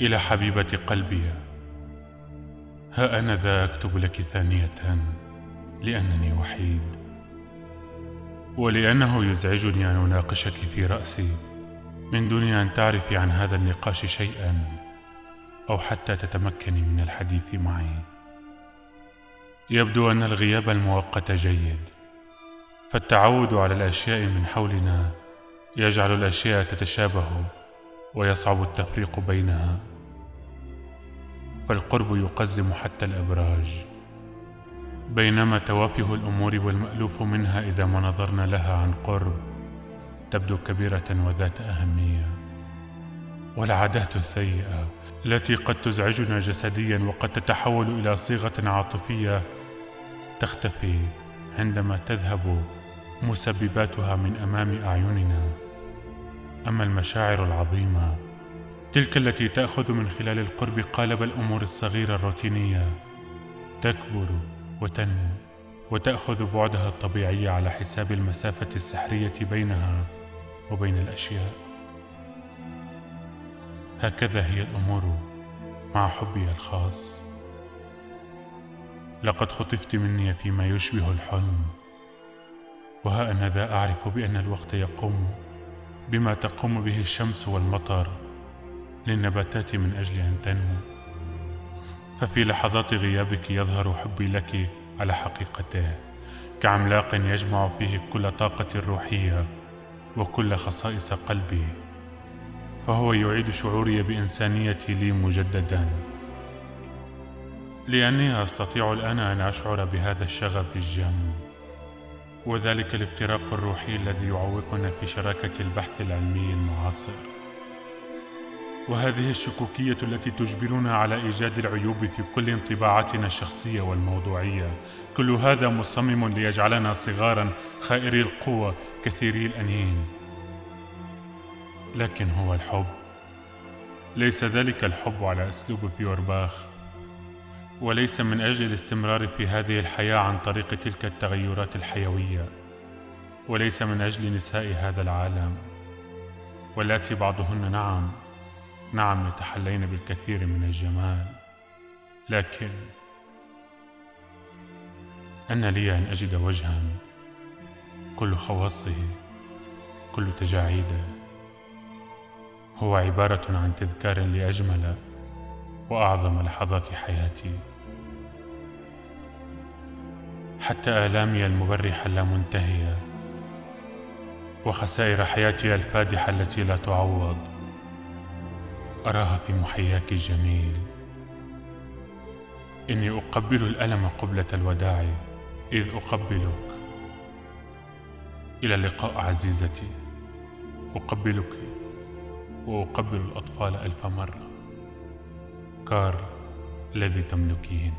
إلى حبيبة قلبي. ها أنا ذا أكتب لك ثانية لأنني وحيد. ولأنه يزعجني أن أناقشك في رأسي. من دون أن تعرفي عن هذا النقاش شيئا. أو حتى تتمكني من الحديث معي. يبدو أن الغياب المؤقت جيد. فالتعود على الأشياء من حولنا يجعل الأشياء تتشابه. ويصعب التفريق بينها. فالقرب يقزم حتى الأبراج. بينما توافه الأمور والمألوف منها إذا ما نظرنا لها عن قرب تبدو كبيرة وذات أهمية. والعادات السيئة التي قد تزعجنا جسديا وقد تتحول إلى صيغة عاطفية تختفي عندما تذهب مسبباتها من أمام أعيننا. أما المشاعر العظيمة تلك التي تأخذ من خلال القرب قالب الأمور الصغيرة الروتينية تكبر وتنمو وتأخذ بعدها الطبيعي على حساب المسافة السحرية بينها وبين الأشياء. هكذا هي الأمور مع حبي الخاص. لقد خطفت مني فيما يشبه الحلم وها أنا ذا أعرف بأن الوقت يقوم. بما تقوم به الشمس والمطر للنباتات من أجل أن تنمو. ففي لحظات غيابك يظهر حبي لك على حقيقته كعملاق يجمع فيه كل طاقتي الروحية وكل خصائص قلبي. فهو يعيد شعوري بإنسانيتي لي مجددا. لأني أستطيع الآن أن أشعر بهذا الشغف الجم. وذلك الافتراق الروحي الذي يعوقنا في شراكة البحث العلمي المعاصر. وهذه الشكوكية التي تجبرنا على إيجاد العيوب في كل انطباعاتنا الشخصية والموضوعية كل هذا مصمم ليجعلنا صغارا خائري القوة كثيري الأنين. لكن هو الحب. ليس ذلك الحب على أسلوب فيورباخ. وليس من أجل الاستمرار في هذه الحياة عن طريق تلك التغيرات الحيوية وليس من أجل نساء هذا العالم واللاتي بعضهن نعم نعم يتحلين بالكثير من الجمال. لكن أن لي أن أجد وجها كل خواصه كل تجاعيده هو عبارة عن تذكار لأجمل وأعظم لحظات حياتي. حتى آلامي المبرحة اللامنتهية وخسائر حياتي الفادحة التي لا تعوض أراها في محياك الجميل. إني أقبل الألم قبلة الوداع إذ أقبلك. إلى اللقاء عزيزتي أقبلك وأقبل الأطفال ألف مرة. كار الذي تملكين.